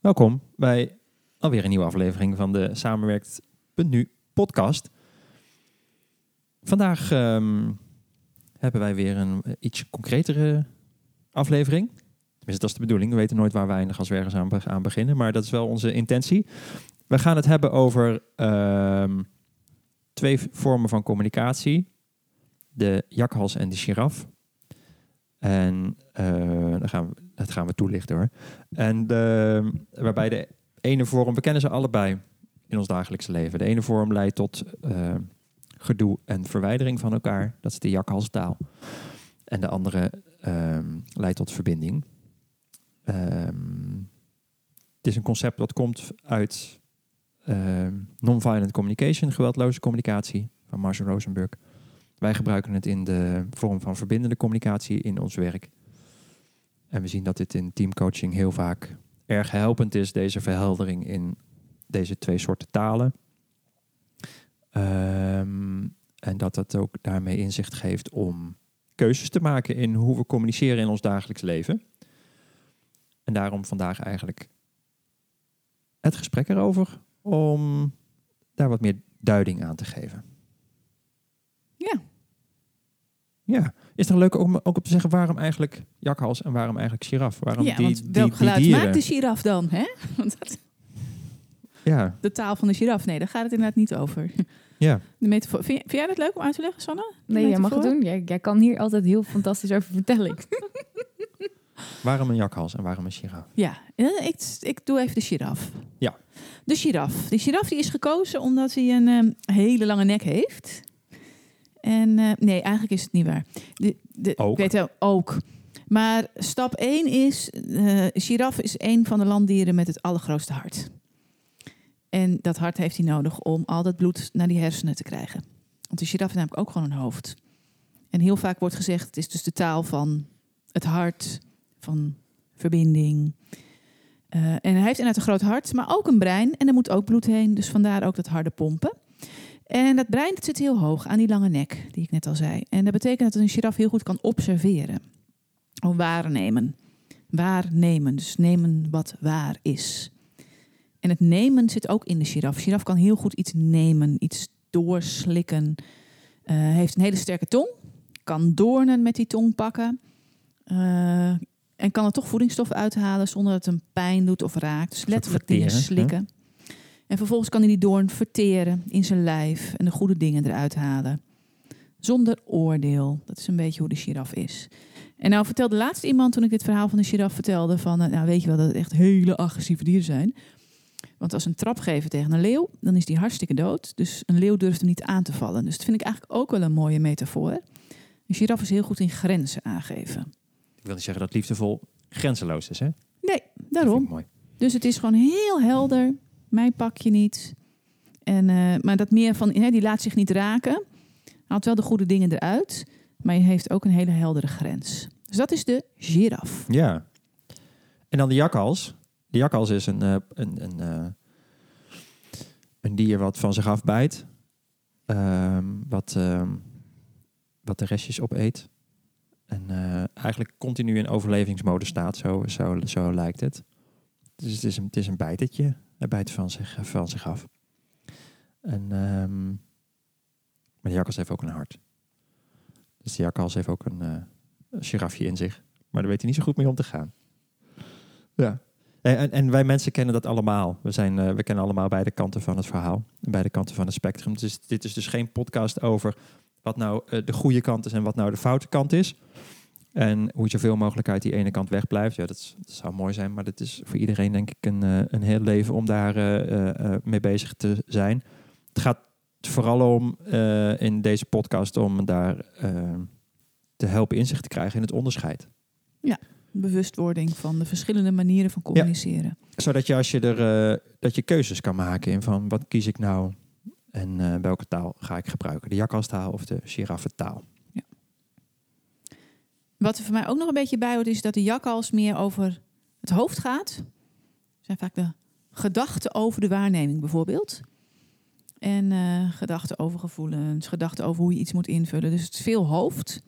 Welkom bij alweer een nieuwe aflevering van de Samenwerkt.nu podcast. Vandaag ehm, hebben wij weer een eh, iets concretere aflevering. Tenminste, dat is de bedoeling. We weten nooit waar we eindigen als we ergens aan, be- aan beginnen. Maar dat is wel onze intentie. We gaan het hebben over ehm, twee vormen van communicatie. De jakhals en de giraf. En eh, dat, gaan we, dat gaan we toelichten hoor. En waarbij de ene vorm, we kennen ze allebei in ons dagelijkse leven. De ene vorm leidt tot eh, gedoe en verwijdering van elkaar. Dat is de jakhalstaal. En de andere ehm, leidt tot verbinding. Ehm, het is een concept dat komt uit ehm, non-violent communication, geweldloze communicatie van Marshall Rosenberg. Wij gebruiken het in de vorm van verbindende communicatie in ons werk. En we zien dat dit in teamcoaching heel vaak erg helpend is, deze verheldering in deze twee soorten talen. Ehm, en dat dat ook daarmee inzicht geeft om keuzes te maken in hoe we communiceren in ons dagelijks leven. En daarom vandaag eigenlijk het gesprek erover om daar wat meer duiding aan te geven. Ja. Ja, is het leuk om ook op te zeggen waarom eigenlijk jakhals en waarom eigenlijk giraf? Waarom ja, die, want die, welk die geluid dieren? maakt de giraf dan? Hè? Want dat, Ja, de taal van de giraf, nee, daar gaat het inderdaad niet over. ja. De metafoor. Vind, vind jij dat leuk om uit te leggen, Sanne? De Nee, jij mag het doen. Jij, jij kan hier altijd heel fantastisch over vertellen. waarom een jakhals en waarom een giraf? Ja, ik, ik doe even de giraf. Ja. De giraf. De giraf die is gekozen omdat hij een ehm, hele lange nek heeft. En eh, nee, eigenlijk is het niet waar. De, de, Ook. Ik weet wel, ook. Maar stap 1 is, eh giraf is een van de landdieren met het allergrootste hart. En dat hart heeft hij nodig om al dat bloed naar die hersenen te krijgen. Want de giraf heeft namelijk ook gewoon een hoofd. En heel vaak wordt gezegd, het is dus de taal van het hart, van verbinding. Eh, en hij heeft inderdaad een groot hart, maar ook een brein. En er moet ook bloed heen, dus vandaar ook dat harde pompen. En dat brein dat zit heel hoog aan die lange nek, die ik net al zei. En dat betekent dat een giraf heel goed kan observeren. Of waarnemen. Waarnemen, dus nemen wat waar is. En het nemen zit ook in de giraf. De giraf kan heel goed iets nemen, iets doorslikken. Eh, heeft een hele sterke tong. Kan doornen met die tong pakken. Eh, en kan er toch voedingsstoffen uithalen zonder dat het hem pijn doet of raakt. Dus letterlijk dingen slikken. En vervolgens kan hij die doorn verteren in zijn lijf en de goede dingen eruit halen. Zonder oordeel. Dat is een beetje hoe de giraf is. En nou vertelde laatst iemand toen ik dit verhaal van de giraf vertelde van, eh, nou weet je wel dat het echt hele agressieve dieren zijn. Want als een trap geven tegen een leeuw, dan is die hartstikke dood. Dus een leeuw durft hem niet aan te vallen. Dus dat vind ik eigenlijk ook wel een mooie metafoor. Een giraf is heel goed in grenzen aangeven. Ik wil niet zeggen dat liefdevol grenzeloos is, hè? Nee, daarom. mooi. Dus het is gewoon heel helder. Mij pak je niet. En, eh, maar dat meer van, hè, die laat zich niet raken. Haalt wel de goede dingen eruit. Maar je heeft ook een hele heldere grens. Dus dat is de giraf. Ja. En dan de jakhals. De jakhals is een, eh, een, een, eh, een dier wat van zich afbijt. Ehm, wat, ehm, wat de restjes opeet. En eigenlijk continu in overlevingsmode staat, zo, zo, zo lijkt het. Dus het is een, het is een bijtertje. Hij bijt van zich, van zich af. En, ehm, maar de jakhals heeft ook een hart. Dus de jakhals heeft ook een, eh, een girafje in zich. Maar daar weet hij niet zo goed mee om te gaan. Ja. En, en, wij mensen kennen dat allemaal. We, zijn, eh, we kennen allemaal beide kanten van het verhaal. Beide kanten van het spectrum. Dus dit is dus geen podcast over wat nou eh, de goede kant is en wat nou de foute kant is. En hoe je zoveel mogelijk uit die ene kant wegblijft. Ja, dat, is- dat zou mooi zijn. Maar dat is voor iedereen denk ik een, eh, een heel leven om daar eh, eh, mee bezig te zijn. Het gaat vooral om in deze podcast om daar te helpen inzicht te krijgen in het onderscheid. Bewustwording van de verschillende manieren van communiceren. Zodat je als je er dat je keuzes kan maken in van wat kies ik nou en welke taal ga ik gebruiken. De jakhalstaal of de giraffentaal. Wat er voor mij ook nog een beetje bij hoort, is dat de jakhals meer over het hoofd gaat. Er zijn vaak de gedachten over de waarneming bijvoorbeeld. En eh, gedachten over gevoelens, gedachten over hoe je iets moet invullen. Dus het is veel hoofd.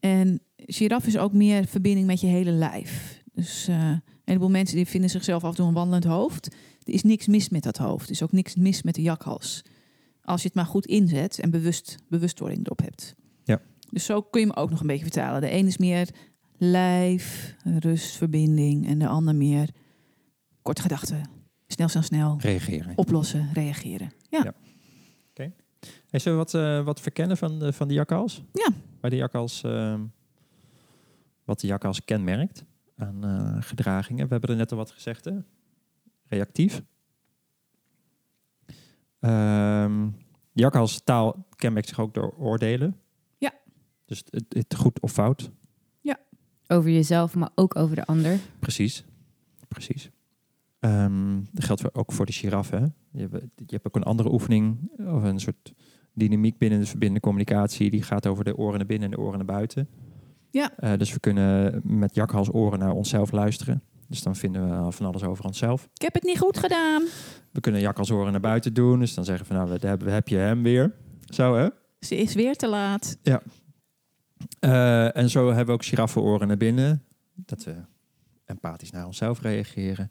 En giraf is ook meer verbinding met je hele lijf. Dus eh, heleboel mensen die vinden zichzelf af en toe een wandelend hoofd. Er is niks mis met dat hoofd. Er is ook niks mis met de jakhals. Als je het maar goed inzet en bewust, bewustwording erop hebt. Dus zo kun je hem ook nog een beetje vertalen. De een is meer lijf, rust, verbinding. En de ander meer korte gedachten. Snel, snel, snel. Reageren. Oplossen, reageren. Ja. Hey, zullen we wat, eh, wat verkennen van de, van de jakhals? Ja. Bij de jakhals, ehm, wat de jakhals kenmerkt aan eh, gedragingen. We hebben er net al wat gezegd, hè? Reactief. Ehm jakhals taal kenmerkt zich ook door oordelen. Ja. Dus het, het goed of fout. Over jezelf, maar ook over de ander. Precies. Precies. Ehm, dat geldt ook voor de giraf. Hè? Je, hebt, je hebt ook een andere oefening, of een soort dynamiek binnen de verbindende communicatie. Die gaat over de oren naar binnen en de oren naar buiten. Ja. Eh, dus we kunnen met jakhalsoren naar onszelf luisteren. Dus dan vinden we van alles over onszelf. Ik heb het niet goed gedaan. We kunnen jakhalsoren naar buiten doen. Dus dan zeggen we, nou, we hebben, heb je hem weer. Zo, hè? Ze is weer te laat. Eh, en zo hebben we ook giraffenoren naar binnen. Dat we empathisch naar onszelf reageren.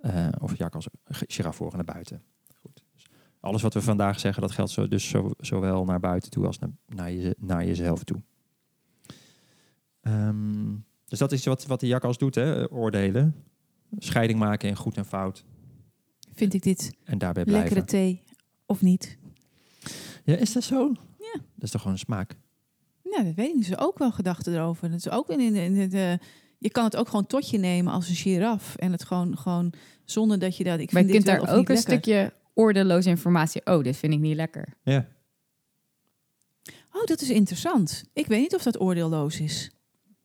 Eh of jakhals, giraffenoren naar buiten. Goed. Dus alles wat we vandaag zeggen, dat geldt zo, dus zo, zowel naar buiten toe als naar, naar, je, naar jezelf toe. Ehm, dus dat is wat, wat de jakhals doet, hè? oordelen. Scheiding maken in goed en fout. Vind ik dit En daarbij blijven. lekkere thee of niet? Ja, is dat zo? Ja. Dat is toch gewoon een smaak? Nou, dat weet ik niet. Er is ook wel gedachten erover. Dat is ook in, in, in de, je kan het ook gewoon tot je nemen als een giraf. En het gewoon, gewoon zonder dat je dat... Ik Maar vind je kunt daar ook een lekker. stukje oordeelloze informatie. Oh, dit vind ik niet lekker. Ja. Oh, dat is interessant. Ik weet niet of dat oordeelloos is.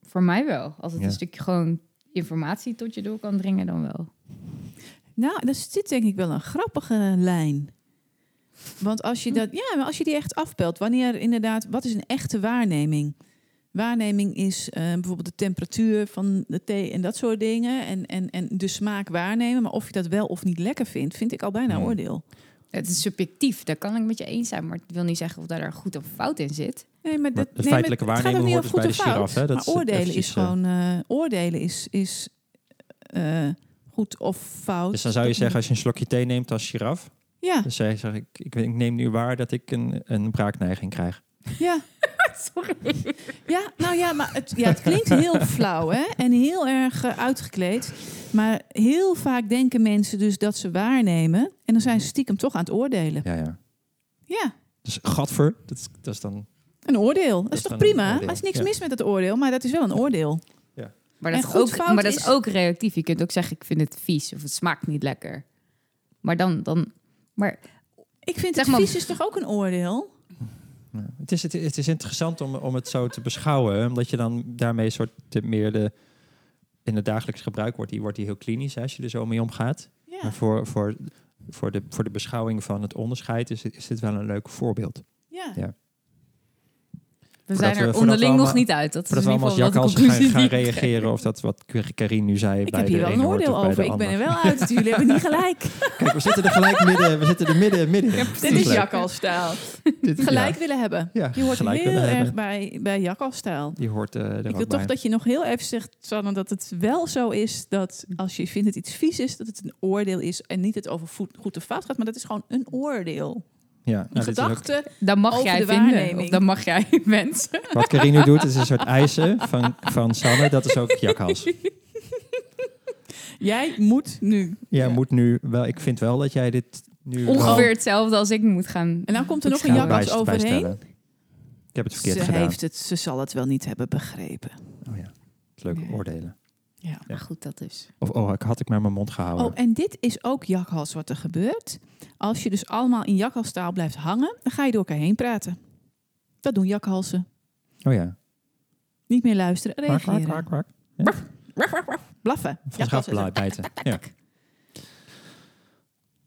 Voor mij wel. Als het Ja. een stukje gewoon informatie tot je door kan dringen, dan wel. Nou, dat is dit denk ik wel een grappige lijn. Want als je, dat, ja, maar als je die echt afpelt, wanneer inderdaad, wat is een echte waarneming? Waarneming is eh, bijvoorbeeld de temperatuur van de thee en dat soort dingen. En, en, en de smaak waarnemen. Maar of je dat wel of niet lekker vindt, vind ik al bijna Hmm. oordeel. Het is subjectief, daar kan ik met je eens zijn. Maar het wil niet zeggen of daar een goed of fout in zit. Nee, maar Maar dat, nee, feitelijke maar het gaat waarneming hoort dus bij goed de of giraf, hè? Dat maar is oordelen is eh, gewoon... eh, oordelen is, is eh, goed of fout. Dus dan zou je zeggen, als je een slokje thee neemt als giraf, Ja, dan zeg je, ik, ik, ik neem nu waar dat ik een, een braakneiging krijg. ja. Sorry. Ja, nou ja, maar het, ja, het klinkt heel flauw hè? en heel erg eh, uitgekleed. Maar heel vaak denken mensen dus dat ze waarnemen. En dan zijn ze stiekem toch aan het oordelen. Ja, ja. Ja, Dus gadver, dat is, dat is dan... een oordeel. Dat, is is toch prima? Er is niks ja. mis met het oordeel, maar dat is wel een oordeel. Maar En dat, is ook, maar dat is- is ook reactief. Je kunt ook zeggen, ik vind het vies of het smaakt niet lekker. Maar dan... dan maar Ik vind Zeg het maar- vies is toch ook een oordeel? Ja. Het, is, het, het is interessant om, om het zo te beschouwen, omdat je dan daarmee soort de, meer de... In het dagelijks gebruik wordt die, wordt die heel klinisch, hè, als je er zo mee omgaat. Ja. Maar voor, voor, voor, de, voor de beschouwing van het onderscheid is, is dit wel een leuk voorbeeld. ja. Ja. We zijn er onderling nog niet uit. Dat is in we ieder allemaal als geval wat de gaan, gaan reageren, of dat wat Karin nu zei Ik bij heb hier wel een oordeel over. Ik ben er wel uit. Jullie hebben niet gelijk. Kijk, we zitten er gelijk midden. We zitten er midden, midden. Dit is jakhalsstijl. Dit- Gelijk ja. willen hebben. Ja, Je hoort heel erg hebben. bij, bij jakhalsstijl. Die hoort eh Ik wil toch bij. dat je nog heel even zegt, Sanne, dat het wel zo is dat als je vindt dat iets vies is, dat het een oordeel is en niet het over goed of fout gaat, maar dat is gewoon een oordeel. Ja, Een nou. Dan mag Over jij de vinden. Of dan mag jij wensen. wat Karin nu doet, is een soort eisen van, van Sanne. Dat is ook jakhals. Jij moet nu. Jij Ja. moet nu wel... Ik vind wel dat jij dit nu... wel Ongeveer hetzelfde als ik moet gaan. En dan komt er nog een jakhals overheen. bijstellen. Ik heb het verkeerd Ze, gedaan. heeft het, ze zal het wel niet hebben begrepen. Oh ja, het leuk Nee. oordelen. Ja. Maar goed, dat is. Of oh, ik had ik maar mijn mond gehouden. Oh, en dit is ook jakhals wat er gebeurt. Als je dus allemaal in jakhalstaal blijft hangen, dan ga je door elkaar heen praten. Dat doen jakhalsen. Oh ja. Niet meer luisteren, Kwak, kwak, reageren. kwak. Blaffen. Van bijten. Ja.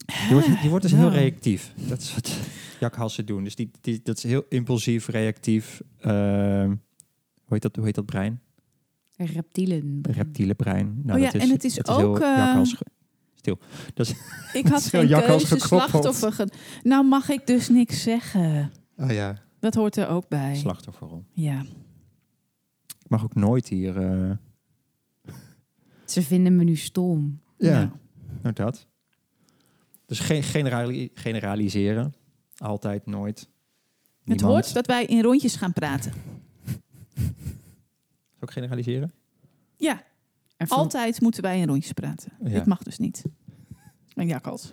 Die wordt, die wordt dus heel reactief. Dat is wat jakhalsen doen. Dus die, die, dat is heel impulsief, reactief. Ehm, hoe, heet dat, hoe heet dat brein? Reptielen. Reptiele brein. Nou, Oh ja, dat is, en het is dat ook, eh, jakhals ge- Stil. Dat is, Ik had is geen keuze, slachtoffer. ge- Nou mag ik dus niks zeggen. oh ja. Dat hoort er ook bij. Slachtofferrol. Ja. Ik mag ook nooit hier... eh, Ze vinden me nu stom. Ja, Nou, nou dat. Dus geen generali- generaliseren. Altijd, nooit. het hoort dat wij in rondjes gaan praten. Ook generaliseren? Ja, van- altijd moeten wij in rondjes praten. Ja. Dit mag dus niet. En jakkals.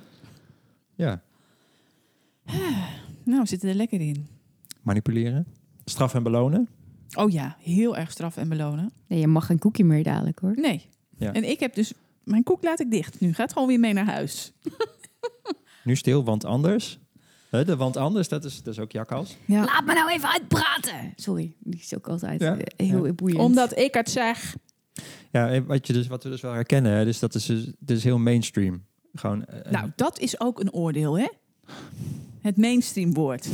Ja. Nou, we zitten er lekker in. Manipuleren. Straf en belonen. Oh ja, heel erg straf en belonen. Nee, je mag geen koekje meer dadelijk hoor. Nee. Ja. En ik heb dus... Mijn koek laat ik dicht. Nu gaat gewoon weer mee naar huis. Nu stil, want anders. Hè, de want anders, dat is, dat is ook jakkals. Ja. Laat me nou even uitpraten. Sorry, die is ook altijd Ja. eh, heel boeiend. Omdat ik het zeg. Ja, en wat, je dus, wat we dus wel herkennen, hè, dus dat is, dus, dat is heel mainstream. Gewoon, eh, Nou, dat is ook een oordeel, hè? Het mainstream woord.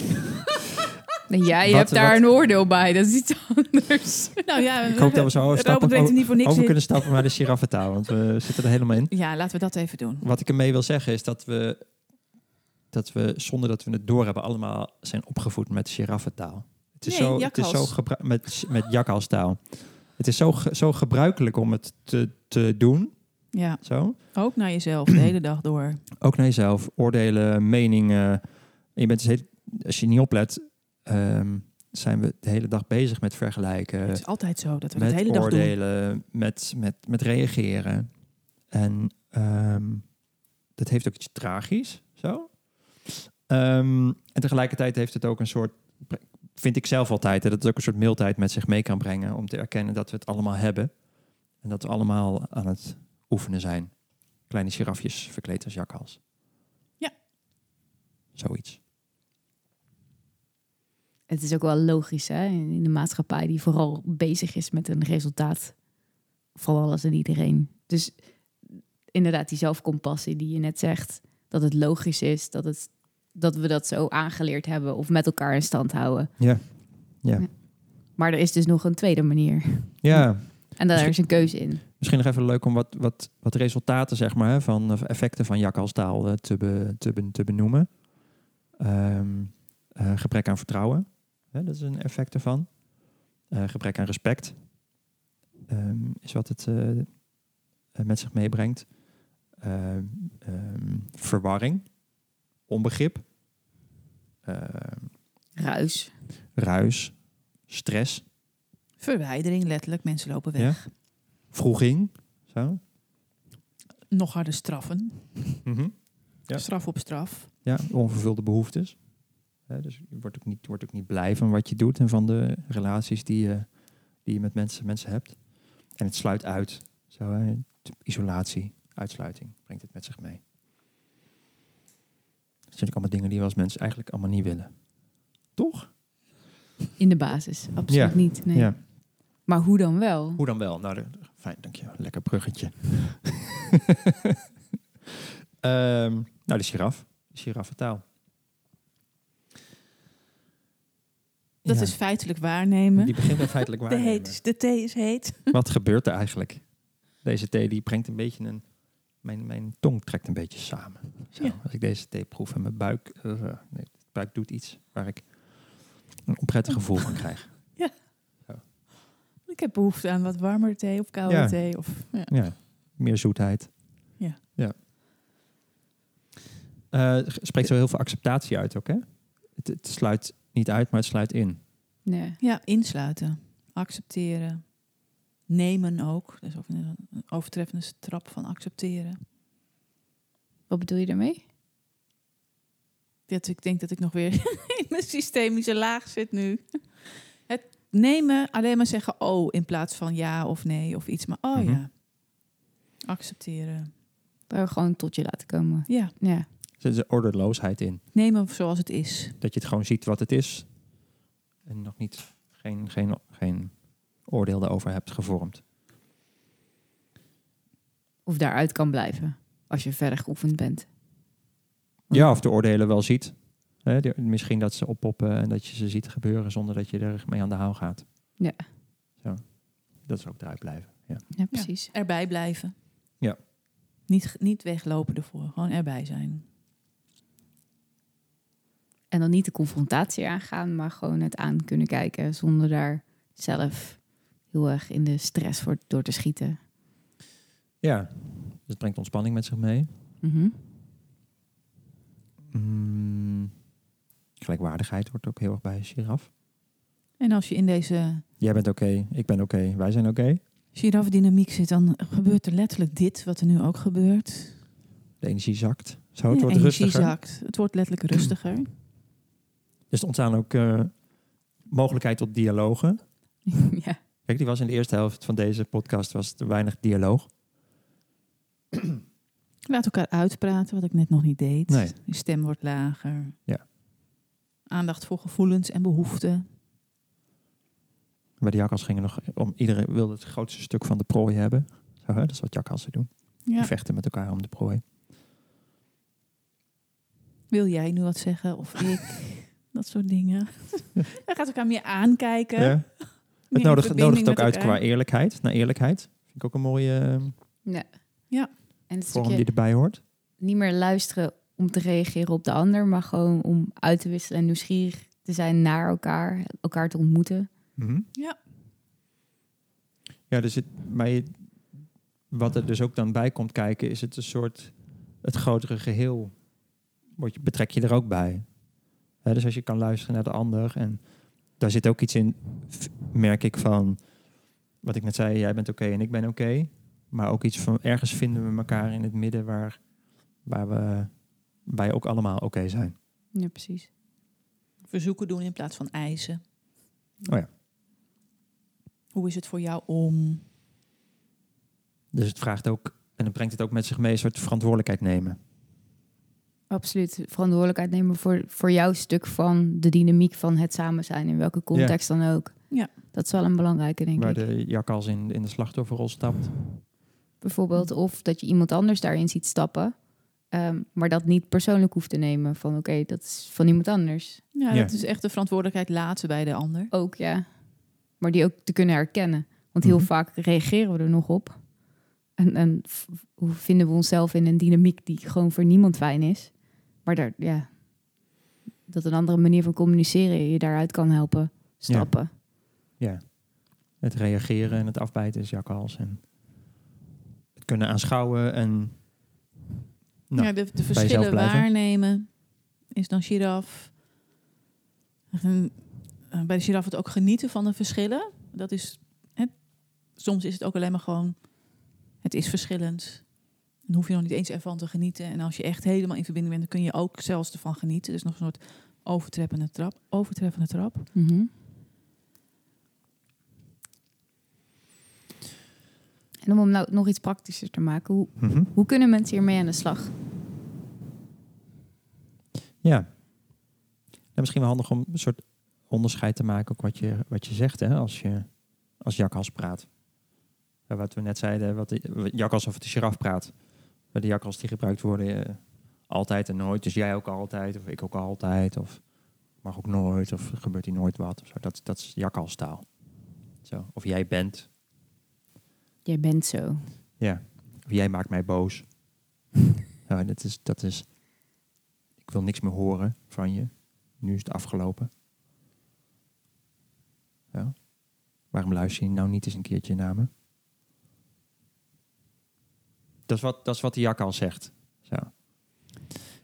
Nee, ja, je Wat- hebt daar wat- een oordeel bij. Dat is iets anders. Nou ja, ik hoop dat we zo stappen, weet er niet voor niks over kunnen stappen naar de giraffentaal, want we zitten er helemaal in. Ja, laten we dat even doen. Wat ik ermee wil zeggen is dat we, dat we zonder dat we het doorhebben, allemaal zijn opgevoed met giraffentaal. Het is Nee, zo, het is zo met, met jakhalstaal. Het is zo, ge- zo gebruikelijk om het te, te doen. Ja, Zo. ook naar jezelf de hele dag door. Ook naar jezelf, oordelen, meningen. En je bent dus heel, als je niet oplet, ehm, zijn we de hele dag bezig met vergelijken. het is altijd zo dat we met de hele dag doen. oordelen, met, met, met reageren. En ehm, dat heeft ook iets tragisch, zo. Ehm, en tegelijkertijd heeft het ook een soort, vind ik zelf altijd, hè, dat het ook een soort mildheid met zich mee kan brengen om te erkennen dat we het allemaal hebben. En dat we allemaal aan het oefenen zijn. Kleine girafjes verkleed als jakhals. Ja. Zoiets. Het is ook wel logisch hè, in in de maatschappij die vooral bezig is met een resultaat van alles en iedereen. Dus inderdaad, die zelfcompassie die je net zegt, dat het logisch is dat, het, dat we dat zo aangeleerd hebben of met elkaar in stand houden. Ja. Ja. Maar er is dus nog een tweede manier. Ja, En daar is een keuze in. Misschien nog even leuk om wat, wat, wat resultaten zeg maar, van effecten van jakhalstaal eh, te, be, te, be- te benoemen. Ehm, eh, gebrek aan vertrouwen, hè, dat is een effect ervan. Eh, gebrek aan respect ehm, is wat het met zich meebrengt. Ehm, verwarring, onbegrip, ehm, Ruis. ruis, stress, Verwijdering, letterlijk. Mensen lopen weg. vroeging. Zo. Nog harder straffen. Mhm. Ja. Straf op straf. Ja, onvervulde behoeftes. Dus je wordt ook, niet, wordt ook niet blij van wat je doet en van de relaties die je, die je met mensen, mensen hebt. En het sluit uit. Zo, hè, isolatie, uitsluiting brengt het met zich mee. Dat zijn ook allemaal dingen die we als mensen eigenlijk allemaal niet willen. Toch? In de basis. Absoluut Ja. niet. Nee. Ja. Maar hoe dan wel? Hoe dan wel? Nou, de- fijn, dank je. Lekker bruggetje. Ehm, nou, de giraf. De giraffentaal. Dat Ja. is feitelijk waarnemen. Die begint bij feitelijk de, waarnemen. heet, de thee is heet. Wat gebeurt er eigenlijk? Deze thee die brengt een beetje een... Mijn, mijn tong trekt een beetje samen. Zo, Ja. Als ik deze thee proef en mijn buik... eh, nee, buik doet iets waar ik een onprettig gevoel van krijg. Ik heb behoefte aan wat warmer thee of koude Ja. thee. Of, ja. Ja, meer zoetheid. Ja. ja. Eh, spreekt zo heel veel acceptatie uit ook, hè? Het, het sluit niet uit, maar het sluit in. Nee. ja, insluiten. Accepteren. Nemen ook. Dat is ook een overtreffende trap van accepteren. Wat bedoel je daarmee? Dat ik denk dat ik nog weer in mijn systemische laag zit nu. Het nemen, alleen maar zeggen oh in plaats van ja of nee of iets. Maar oh Mhm. ja. Accepteren. Daar gewoon tot je laten komen. Ja, Ja. Er zit een ordeloosheid in. nemen zoals het is. Dat je het gewoon ziet wat het is. En nog niet, geen, geen, geen oordeel daarover hebt gevormd. Of daaruit kan blijven. Als je verder geoefend bent. Ja, of de oordelen wel ziet. Hè, die- misschien dat ze oppoppen en dat je ze ziet gebeuren zonder dat je er mee aan de haal gaat. Ja. Zo. Dat is ook eruit blijven. Ja. Ja, precies. Erbij blijven. Ja. Niet, niet weglopen ervoor. Gewoon erbij zijn. En dan niet de confrontatie aangaan, maar gewoon het aan kunnen kijken zonder daar zelf heel erg in de stress voor door te schieten. Ja, dus het brengt ontspanning met zich mee. Mhm. Mm, gelijkwaardigheid wordt ook heel erg bij giraf. En als je in deze Jij bent oké, ik ben oké, wij zijn oké. giraffe-dynamiek zit, dan gebeurt er letterlijk dit, wat er nu ook gebeurt. De energie zakt. Zo, het Ja, wordt energie rustiger. zakt. Het wordt letterlijk rustiger. Dus er ontstaan ook eh, mogelijkheid tot dialogen. ja. Kijk, die was in de eerste helft van deze podcast was er weinig dialoog. Laat elkaar uitpraten, wat ik net nog niet deed. Nee. Je stem wordt lager. Ja. Aandacht voor gevoelens en behoeften. Bij de jakkals gingen nog om iedereen wilde het grootste stuk van de prooi hebben. Zo, hè? Dat is wat jakkalsen doen. Ja. Die vechten met elkaar om de prooi. Wil jij nu wat zeggen of ik? dat soort dingen. Hij gaat elkaar meer aankijken. Ja. Het nodigt, ook uit elkaar. qua eerlijkheid. Naar eerlijkheid. Vind ik ook een mooie eh, ja. Ja. En het vorm die erbij hoort. niet meer luisteren om te reageren op de ander, maar gewoon om uit te wisselen en nieuwsgierig te zijn naar elkaar, elkaar te ontmoeten. Ja. Ja, dus het, maar wat er dus ook dan bij komt kijken, is het een soort het grotere geheel. Word je, betrek je er ook bij. Dus als je kan luisteren naar de ander en daar zit ook iets in, merk ik van wat ik net zei, jij bent oké en ik ben oké. maar ook iets van ergens vinden we elkaar in het midden waar, waar we wij ook allemaal oké zijn. Ja, precies. Verzoeken doen in plaats van eisen. Oh ja. Hoe is het voor jou om? Dus het vraagt ook, en het brengt het ook met zich mee, een soort verantwoordelijkheid nemen. Absoluut. Verantwoordelijkheid nemen voor, voor jouw stuk van de dynamiek van het samen zijn, in welke context dan ook. Ja. Dat is wel een belangrijke, denk waar ik. de jakkals in, in de slachtofferrol stapt. Bijvoorbeeld, of dat je iemand anders daarin ziet stappen, ehm, maar dat niet persoonlijk hoeft te nemen. Van oké, dat is van iemand anders. Ja, Ja. dat is echt de verantwoordelijkheid laten bij de ander. Ook, ja. Maar die ook te kunnen herkennen. Want heel Mhm. vaak reageren we er nog op. En, en vinden we onszelf in een dynamiek die gewoon voor niemand fijn is. Maar daar, ja, dat een andere manier van communiceren je daaruit kan helpen stappen. Ja. Het reageren en het afbijten is jakkals. En het kunnen aanschouwen en... Nou, ja, de, de verschillen waarnemen is dan giraf. Eh, bij de giraf het ook genieten van de verschillen. Dat is, hè, soms is het ook alleen maar gewoon, het is verschillend. Dan hoef je nog niet eens ervan te genieten. En als je echt helemaal in verbinding bent, dan kun je ook zelfs ervan genieten. Dus nog een soort overtreffende trap. Overtreffende trap. Mhm. En om hem nou nog iets praktischer te maken, hoe, mhm. hoe kunnen mensen hiermee aan de slag? Ja. En misschien wel handig om een soort onderscheid te maken, ook wat je, wat je zegt, hè, als je als jakkals praat. Wat we net zeiden, wat jakkals of de giraf praat. Bij de jakkals die gebruikt worden eh, altijd en nooit. Dus jij ook altijd, of ik ook altijd, of mag ook nooit, of gebeurt hier nooit wat. Of zo. Dat, dat is jakkalstaal. Zo. Of jij bent, Jij bent zo. ja. Of jij maakt mij boos. ja, dat is, dat is, ik wil niks meer horen van je. Nu is het afgelopen. Ja. Waarom luister je nou niet eens een keertje naar me? Dat is wat, dat is wat de jak al zegt. Zo.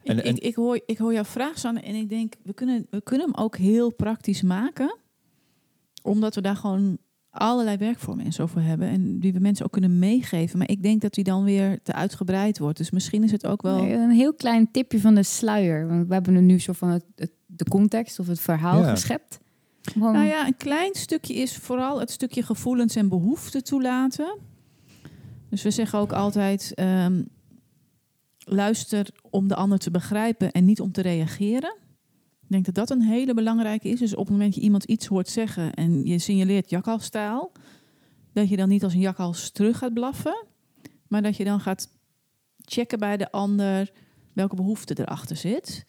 En- ik, en- ik, ik, hoor, ik hoor jouw vraag, Sanne, en ik denk, we kunnen, we kunnen hem ook heel praktisch maken. Omdat we daar gewoon allerlei werkvormen en zo voor hebben. En die we mensen ook kunnen meegeven. Maar ik denk dat die dan weer te uitgebreid wordt. Dus misschien is het ook wel... Nee, Een heel klein tipje van de sluier. Want we hebben er nu zo van het, het- de context of het verhaal Ja. geschept. Gewoon, Nou ja, een klein stukje is vooral het stukje gevoelens en behoeften toelaten. Dus we zeggen ook altijd: ehm, luister om de ander te begrijpen en niet om te reageren. Ik denk dat dat een hele belangrijke is. Dus op het moment dat je iemand iets hoort zeggen en je signaleert jakhalstaal, dat je dan niet als een jakhals terug gaat blaffen, maar dat je dan gaat checken bij de ander welke behoefte erachter zit.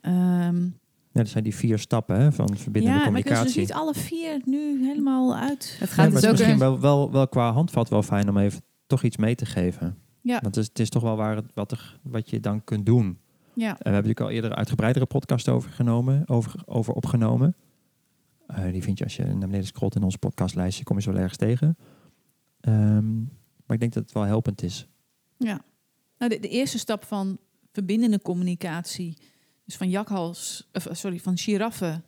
Ehm, Ja, dat zijn die vier stappen hè, van verbindende ja, maar communicatie. dus niet alle vier nu helemaal uit. het Ja, gaat maar dus het is ook... misschien wel, wel, wel qua handvat wel fijn om even toch iets mee te geven. Ja. Want het is, het is toch wel waar het, wat, er, wat je dan kunt doen. Ja, En we hebben natuurlijk al eerder een uitgebreidere podcast over, genomen, over, over opgenomen. Eh, die vind je als je naar beneden scrolt in onze podcastlijstje, kom je zo ergens tegen. Ehm, Maar ik denk dat het wel helpend is. Ja. Nou, de, de eerste stap van verbindende communicatie, dus van jakhals, of, sorry, van giraffe.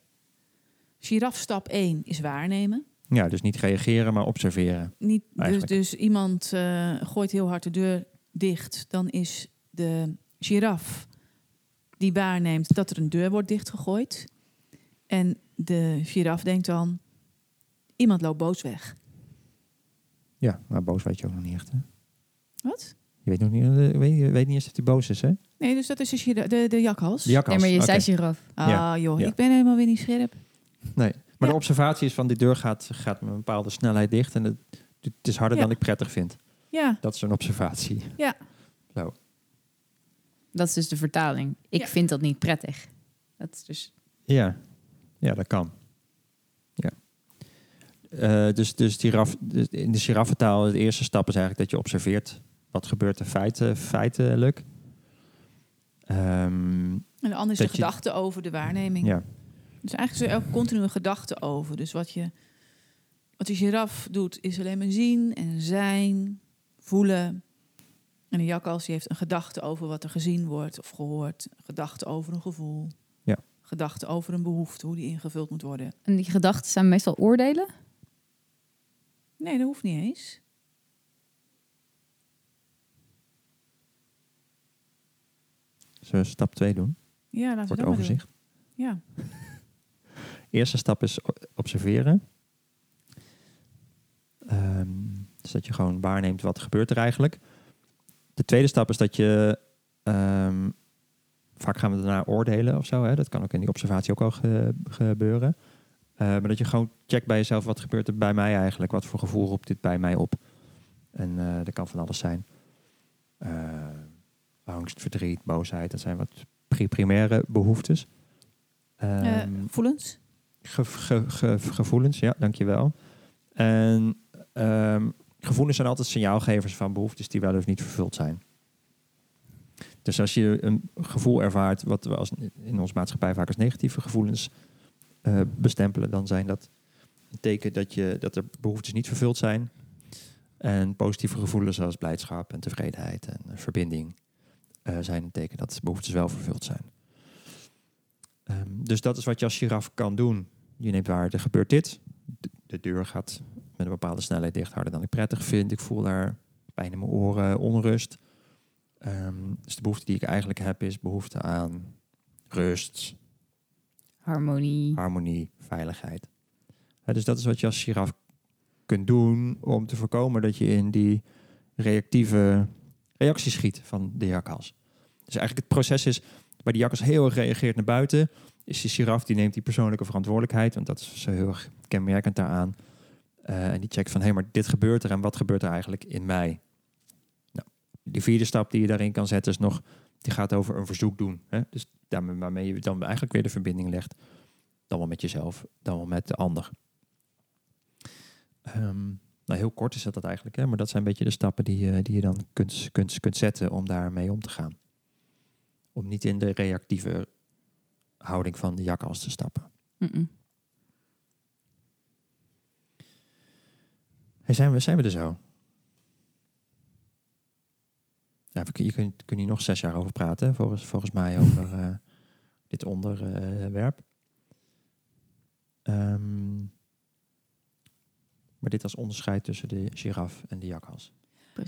Giraf stap 1 is waarnemen. Ja, dus niet reageren, maar observeren. Niet, dus, Eigenlijk. dus iemand eh, gooit heel hard de deur dicht, dan is de giraf die waarneemt dat er een deur wordt dichtgegooid. En de giraf denkt dan, iemand loopt boos weg. Ja, maar boos weet je ook nog niet echt. Hè? Wat? Je weet nog niet, eh, weet, je weet niet eens of hij boos is, hè? Nee, dus dat is de, gira- de, de jakhals. De jakhals. Nee, maar je Oké. zei giraf. Ah Ja, joh, ja. ik ben helemaal weer niet scherp. Nee, maar Ja. de observatie is van die deur gaat, gaat met een bepaalde snelheid dicht en het, het is harder Ja. dan ik prettig vind. Ja, Dat is een observatie. Ja. Zo. Dat is dus de vertaling. Ik Ja. vind dat niet prettig. Dat is dus... Ja, ja dat kan. Ja. Eh, dus, dus, die raf, dus in de giraffentaal, de eerste stap is eigenlijk dat je observeert wat gebeurt er feiten, feitelijk. Ehm, en de ander is de Dat je- gedachte over de waarneming. ja. Dus eigenlijk is er ook continu een gedachte over. Dus wat, je, wat de giraf doet, is alleen maar zien en zijn, voelen. En de jakhals die heeft een gedachte over wat er gezien wordt of gehoord. Een gedachte over een gevoel. Ja. Gedachte over een behoefte, hoe die ingevuld moet worden. En die gedachten zijn meestal oordelen. Nee, dat hoeft niet eens. Zullen we stap 2 doen? Ja, laten we het dat maar doen. overzicht. Ja. Eerste stap is observeren. Ehm, dus dat je gewoon waarneemt wat gebeurt er eigenlijk. De tweede stap is dat je... ehm, vaak gaan we daarna oordelen of zo. Hè? Dat kan ook in die observatie ook al ge- gebeuren. Eh, maar dat je gewoon checkt bij jezelf... wat gebeurt er bij mij eigenlijk? Wat voor gevoel roept dit bij mij op? En eh dat kan van alles zijn. Eh, angst, verdriet, boosheid. Dat zijn wat pri- primaire behoeftes. Eh, Ehm, voelens? Ge- ge- ge- gevoelens, ja, dankjewel. En ehm, gevoelens zijn altijd signaalgevers van behoeftes die wel of niet vervuld zijn. Dus als je een gevoel ervaart, wat we als, in onze maatschappij vaak als negatieve gevoelens eh, bestempelen, dan zijn dat een teken dat, je, dat er behoeftes niet vervuld zijn. En positieve gevoelens zoals blijdschap en tevredenheid en verbinding eh, zijn een teken dat behoeftes wel vervuld zijn. Ehm, dus dat is wat je als giraf kan doen. Je neemt waar, er gebeurt dit. De, de deur gaat met een bepaalde snelheid dicht, harder dan ik prettig vind. Ik voel daar pijn in mijn oren, onrust. Ehm, dus de behoefte die ik eigenlijk heb is behoefte aan rust, Harmonie. harmonie, veiligheid. Dus dat is wat je als giraf kunt doen om te voorkomen dat je in die reactieve reactie schiet van de jakhals. Dus eigenlijk het proces is, waar die jakhals heel erg reageert naar buiten, is die giraf die neemt die persoonlijke verantwoordelijkheid, want dat is heel erg kenmerkend daaraan. Eh, en die checkt van, hé, maar dit gebeurt er en wat gebeurt er eigenlijk in mij? Nou, die vierde stap die je daarin kan zetten is nog, die gaat over een verzoek doen. Hè? Dus daarmee waarmee je dan eigenlijk weer de verbinding legt. Dan wel met jezelf, dan wel met de ander. Ehm, nou, heel kort is dat, dat eigenlijk, hè? maar dat zijn een beetje de stappen die, je- die je dan kunt, kunt, kunt zetten om daarmee om te gaan. Om niet in de reactieve houding van de jakhals te stappen. Hey, zijn, we, zijn we er zo? Ja, we je kunt, kun hier nog zes jaar over praten, volgens, volgens mij, over eh, dit onderwerp. Ehm, maar dit als onderscheid tussen de giraf en de jakhals.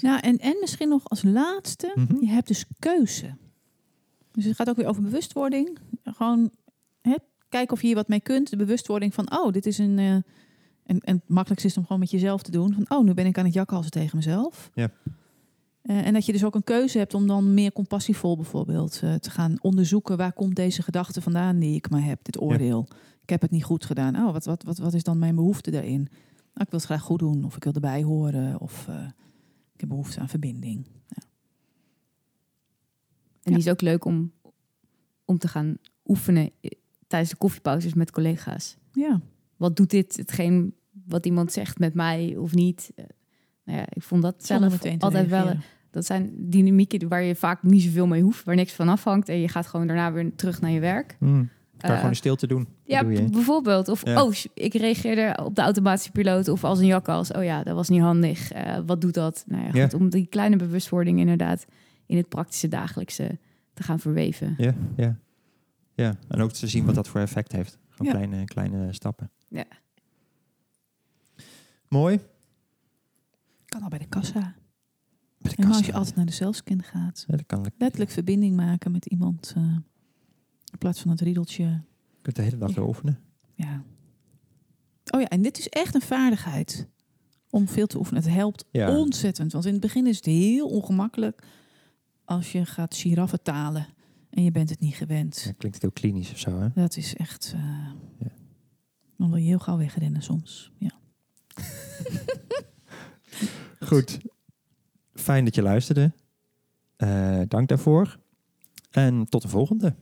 Nou, en, en misschien nog als laatste, Mhm. je hebt dus keuze. Dus het gaat ook weer over bewustwording. Gewoon hè, kijken of je hier wat mee kunt. De bewustwording van, oh, dit is een... eh, en, en het makkelijkste is om gewoon met jezelf te doen. Van, oh, nu ben ik aan het jakhalzen tegen mezelf. Ja. Eh, en dat je dus ook een keuze hebt om dan meer compassievol bijvoorbeeld eh, te gaan onderzoeken... waar komt deze gedachte vandaan die ik maar heb, dit oordeel. Ik heb het niet goed gedaan. Oh, wat, wat, wat, wat is dan mijn behoefte daarin? Nou, ik wil het graag goed doen of ik wil erbij horen of... ik heb behoefte aan verbinding. En die is ook leuk om, om te gaan oefenen eh, tijdens de koffiepauzes met collega's. Ja, Wat doet dit, hetgeen wat iemand zegt met mij of niet? Eh, Nou ja, ik vond dat zelf te altijd wel... reageren. Dat zijn dynamieken waar je vaak niet zoveel mee hoeft, waar niks van afhangt. En je gaat gewoon daarna weer terug naar je werk. Kan je gewoon in stilte doen. Ja, doe bijvoorbeeld. Of, Ja. oh, ik reageerde op de automatische piloot of als een jakkals. Oh ja, dat was niet handig. Eh, wat doet dat? Nou ja, Ja. om die kleine bewustwording inderdaad in het praktische dagelijkse te gaan verweven. Ja, ja. ja, en ook te zien wat dat voor effect heeft. Gewoon Ja. kleine, kleine stappen. Ja. Mooi. Kan al bij de kassa. Bij de En als je altijd naar de zelfscan gaat. Ja, dat kan. Je Letterlijk verbinding maken met iemand. eh, in plaats van het riedeltje. kunt de hele dag weer oefenen. Ja. Oh ja, en dit is echt een vaardigheid. Om veel te oefenen. Het helpt Ja. ontzettend. Want in het begin is het heel ongemakkelijk. Als je gaat giraffen talen. En je bent het niet gewend. Ja, klinkt heel klinisch of zo, hè? Dat is echt... eh, Ja. Dan wil je heel gauw wegrennen soms. Ja. Goed. Fijn dat je luisterde. Eh, dank daarvoor. En tot de volgende.